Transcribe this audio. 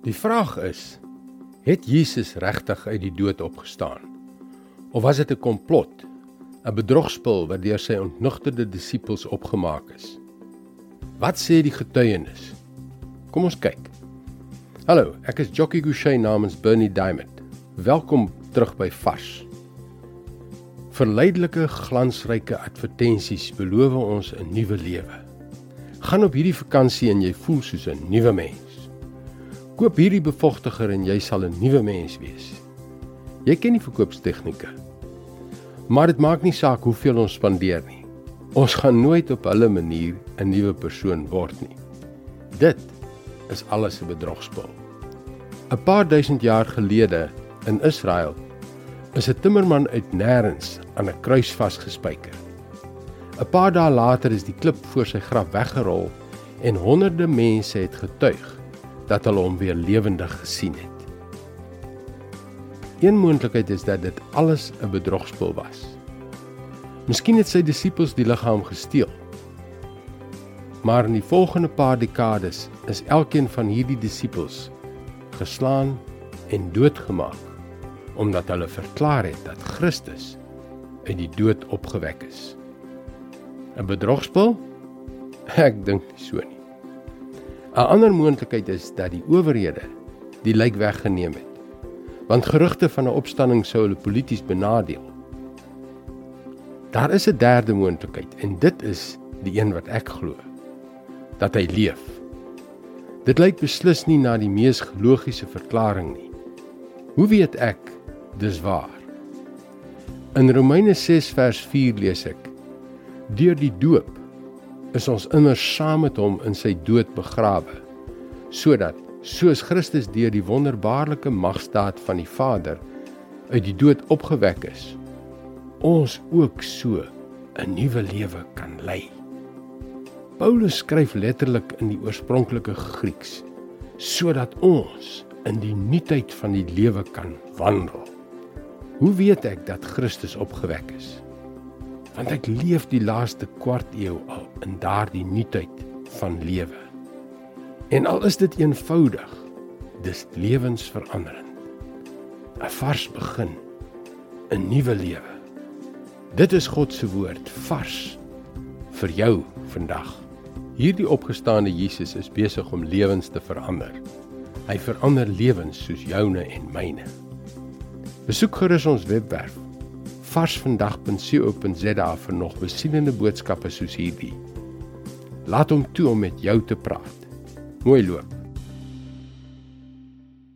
Die vraag is: het Jesus regtig uit die dood opgestaan? Of was dit 'n komplot, 'n bedrogspel wat deur sy ontnugterde disippels opgemaak is? Wat sê die getuienis? Kom ons kyk. Hallo, ek is Jockey Gouchee namens Bernie Diamond. Welkom terug by Vars. Verleidelike glansryke advertensies beloof ons 'n nuwe lewe. Gaan op hierdie vakansie en jy voel soos 'n nuwe mens. Koop hierdie bevochtiger en jy sal 'n nuwe mens wees. Jy ken die verkoopstegnieke. Maar dit maak nie saak hoeveel ons spandeer nie. Ons gaan nooit op hulle manier 'n nuwe persoon word nie. Dit is alles 'n bedrogspel. 'n Paar duisend jaar gelede in Israel is 'n timmerman uit nêrens aan 'n kruis vasgespijker. 'n Paar dae later is die klip voor sy graf weggerol en honderde mense het getuig dat hulle hom weer lewendig gesien het. Een moontlikheid is dat dit alles 'n bedrogspel was. Miskien het sy disippels die liggaam gesteel. Maar in die volgende paar dekades is elkeen van hierdie disippels geslaan en doodgemaak omdat hulle verklaar het dat Christus uit die dood opgewek is. 'n Bedrogspel? Ek dink nie so nie. 'n Ander moontlikheid is dat die owerhede die lijk weggeneem het. Want gerugte van 'n opstanding sou hulle polities benadeel. Daar is 'n derde moontlikheid en dit is die een wat ek glo. Dat hy leef. Dit lyk beslis nie na die mees logiese verklaring nie. Hoe weet ek dis waar? In Romeine 6 vers 4 lees ek: Deur die doop is ons immers saam met hom in sy dood begrawe sodat soos Christus deur die wonderbaarlike magstaat van die Vader uit die dood opgewek is ons ook so 'n nuwe lewe kan lei Paulus skryf letterlik in die oorspronklike Grieks sodat ons in die nuutheid van die lewe kan wandel Hoe weet ek dat Christus opgewek is? Want ek leef die laaste kwart eeu al in daardie nuutheid van lewe. En al is dit eenvoudig, dis lewensveranderend. 'n Vars begin, 'n nuwe lewe. Dit is God se woord, vars vir jou vandag. Hierdie opgestaane Jesus is besig om lewens te verander. Hy verander lewens soos joune en myne. Besoek gerus ons webwerf varsvandag.co.za vir nog besienende boodskappe soos hierdie. Laat hom toe om met jou te praat. Mooi loop.